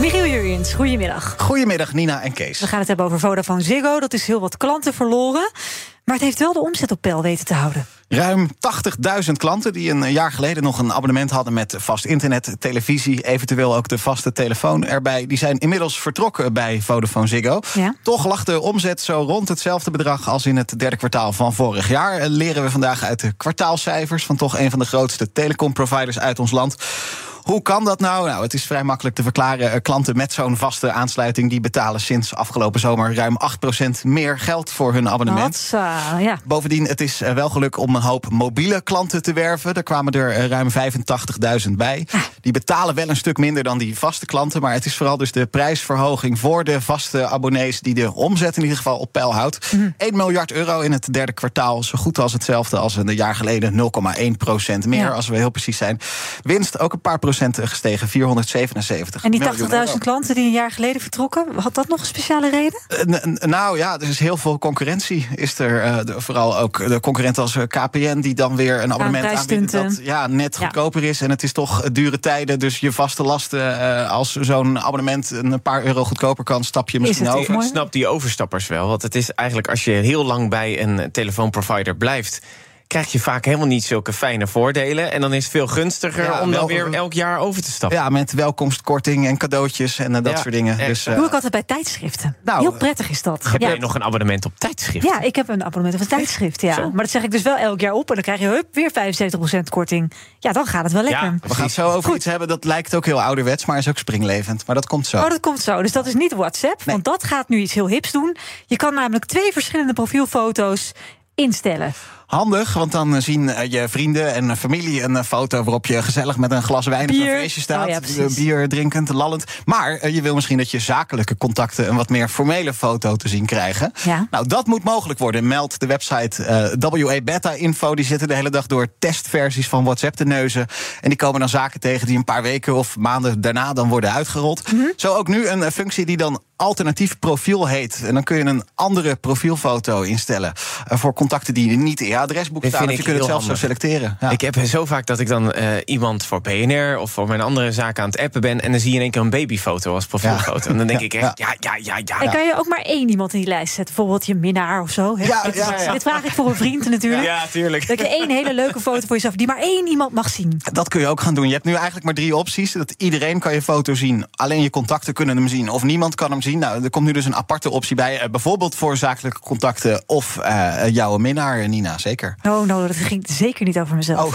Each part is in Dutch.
Michiel Jurjens, goedemiddag. Goedemiddag Nina en Kees. We gaan het hebben over Vodafone Ziggo. Dat is heel wat klanten verloren. Maar het heeft wel de omzet op peil weten te houden. Ruim 80.000 klanten die een jaar geleden nog een abonnement hadden met vast internet, televisie, eventueel ook de vaste telefoon erbij. Die zijn inmiddels vertrokken bij Vodafone Ziggo. Ja. Toch lag de omzet zo rond hetzelfde bedrag als in het derde kwartaal van vorig jaar. Eh, Leren we vandaag uit de kwartaalcijfers van toch een van de grootste telecomproviders uit ons land. Hoe kan dat nou? Nou, het is vrij makkelijk te verklaren. Eh, Klanten met zo'n vaste aansluiting die betalen sinds afgelopen zomer ruim 8% meer geld voor hun abonnement. Ja. Bovendien, het is eh, wel geluk om een hoop mobiele klanten te werven. Er kwamen er eh, ruim 85.000 bij. Die betalen wel een stuk minder dan die vaste klanten. Maar het is vooral dus de prijsverhoging voor de vaste abonnees... die de omzet in ieder geval op peil houdt. 1 miljard euro in het derde kwartaal. Zo goed als hetzelfde als een jaar geleden. 0,1 procent meer, Ja. als we heel precies zijn. Winst ook een paar procent gestegen. 477 En die miljoen 80.000 euro. klanten die een jaar geleden vertrokken, had dat nog een speciale reden? Eh, Nou ja, er is heel veel concurrentie. Is er eh, de- vooral ook de concurrent als eh, KPN, die dan weer een abonnement aanbiedt dat ja, net Ja. goedkoper is. En het is toch dure tijden. Dus je vaste lasten, eh, als zo'n abonnement een paar euro goedkoper kan, stap je misschien het over. Ik snap die overstappers wel. Want het is eigenlijk als je heel lang bij een telefoonprovider blijft. Krijg je vaak helemaal niet zulke fijne voordelen. En dan is het veel gunstiger Ja, om wel- dan weer elk jaar over te stappen. Ja, met welkomstkorting en cadeautjes en eh, dat Ja, soort dingen. Dus, eh, Doe ik altijd bij tijdschriften. Nou, Heel prettig is dat. Heb ja. jij nog een abonnement op tijdschrift? Ja, ik heb een abonnement op een tijdschrift. Ja. Maar dat zeg ik dus wel elk jaar op. En dan krijg je hup, weer 75% korting. Ja, dan gaat het wel lekker. Ja, we gaan het zo over Goed. iets hebben dat lijkt ook heel ouderwets, maar is ook springlevend. Maar dat komt zo. Oh, dat komt zo. Dus dat is niet WhatsApp, Nee. want dat gaat nu iets heel hips doen. Je kan namelijk twee verschillende profielfoto's instellen. Handig, want dan eh, zien eh, je vrienden en eh, familie een foto waarop je gezellig met een glas wijn op een feestje staat. Oh ja, bier drinkend, lallend. Maar je wil misschien dat je zakelijke contacten een wat meer formele foto te zien krijgen. Ja. Nou, dat moet mogelijk worden, meldt de website eh, WA Beta Info. Die zitten de hele dag door testversies van WhatsApp te neuzen. En die komen dan zaken tegen die een paar weken of maanden daarna dan worden uitgerold. Mhm. Zo ook nu een functie die dan alternatief profiel heet. En dan kun je een andere profielfoto instellen voor contacten die niet in je adresboek staan. Of je kunt het zelfs zo selecteren. Ja. Ik heb zo vaak dat ik dan eh, iemand voor BNR of voor mijn andere zaken aan het appen ben. En dan zie je in één keer een babyfoto als profielfoto. En dan denk Ja, ik echt, ja, ja, ja, ja. En kan je ook maar één iemand in die lijst zetten? Bijvoorbeeld je minnaar of zo. dit, ja, ja. dit vraag ik voor een vriend natuurlijk. Ja, tuurlijk. Dat je één hele leuke foto voor jezelf... die maar één iemand mag zien. Dat kun je ook gaan doen. Je hebt nu eigenlijk maar drie opties. Dat iedereen kan je foto zien. Alleen je contacten kunnen hem zien. Of niemand kan hem zien. Nou, er komt nu dus een aparte optie bij. eh, bijvoorbeeld voor zakelijke contacten. Of eh, jouw minnaar, Nina. Zeker. No, no, dat ging zeker niet over mezelf. Oh.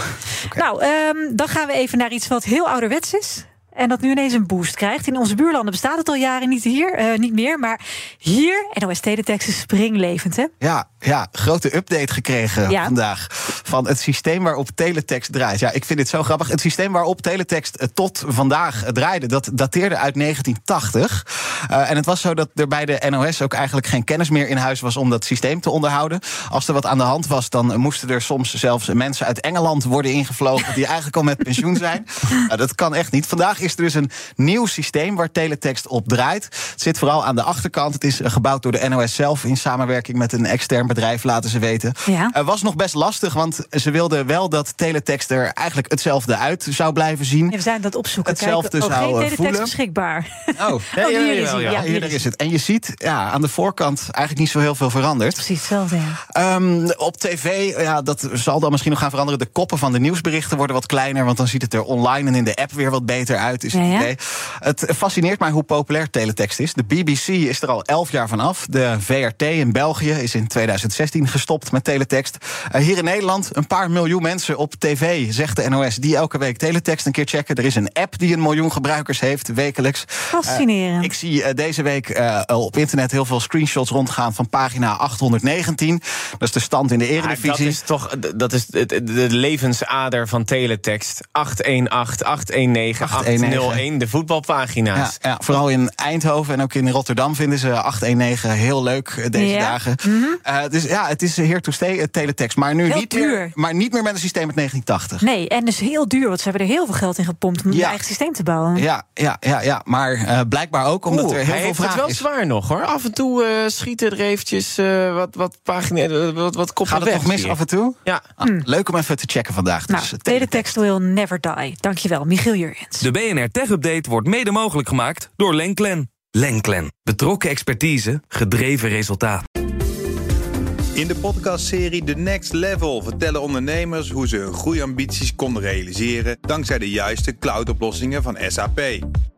Nou, ehm, dan gaan we even naar iets wat heel ouderwets is. En dat nu ineens een boost krijgt. In onze buurlanden bestaat het al jaren niet, hier, eh, niet meer. Maar hier, NOS Teletext is springlevend, hè? Ja, ja, grote update gekregen Ja. vandaag. Van het systeem waarop teletext draait. Ja, ik vind dit zo grappig. Het systeem waarop teletext eh, tot vandaag eh, draaide, dat dateerde uit 1980. Eh, en het was zo dat er bij de NOS ook eigenlijk geen kennis meer in huis was om dat systeem te onderhouden. Als er wat aan de hand was, dan moesten er soms zelfs mensen uit Engeland worden ingevlogen die eigenlijk al met pensioen zijn. Nou, dat kan echt niet. Vandaag is er dus een nieuw systeem waar teletext op draait. Het zit vooral aan de achterkant. Het is eh, gebouwd door de NOS zelf in samenwerking met een extern bedrijf, laten ze weten. Ja. Het was nog best lastig, want ze wilden wel dat teletext er eigenlijk hetzelfde uit zou blijven zien. We zijn dat opzoeken. Hetzelfde Kijken. zou, oh, eh, geen teletext voelen. beschikbaar. Oh, Oh, hij. ja. Ja, hier is het. En je ziet ja, aan de voorkant eigenlijk niet zo heel veel veranderd. Precies hetzelfde, ja. Ehm, op tv, ja, dat zal dan misschien nog gaan veranderen. De koppen van de nieuwsberichten worden wat kleiner. Want dan ziet het er online en in de app weer wat beter uit. Is het, Ja, ja. idee. het fascineert mij hoe populair teletext is. De BBC is er al elf jaar vanaf. De VRT in België is in 2016 gestopt met teletext. Eh, hier in Nederland een paar miljoen mensen op tv, zegt de NOS, die elke week teletext een keer checken. Er is een app die een miljoen gebruikers heeft, wekelijks. Fascinerend. Eh, ik zie zie uh, deze week uh, op internet heel veel screenshots rondgaan van pagina 819. Dat is de stand in de Eredivisie. dat is toch dat is de, de levensader van teletext. 818, 819, 801, de voetbalpagina's. Ja, ja, vooral in Eindhoven en ook in Rotterdam vinden ze 819 heel leuk deze ja. dagen. Mm -hmm. dus ja, het is here to stay, het teletext. Maar nu niet meer, maar niet meer met een systeem uit 1980. Nee, en dus heel duur, want ze hebben er heel veel geld in gepompt om ja. een eigen systeem te bouwen. Ja, ja, ja, ja. maar uh, blijkbaar ook omdat Vraag is. Het wel zwaar nog hoor. Af en toe uh, schieten er eventjes uh, wat, wat pagina, wat, wat koppen Gaat het weg nog mis hier. af en toe? Ja. Ah, mm. Leuk om even te checken vandaag. Nou, dus, teletext will never die. Dankjewel, Michiel Jurjens. De BNR Tech Update wordt mede mogelijk gemaakt door Lenklen. Lenklen. Betrokken expertise, gedreven resultaat. In de podcastserie The Next Level vertellen ondernemers hoe ze hun groeiambities konden realiseren dankzij de juiste cloudoplossingen van SAP.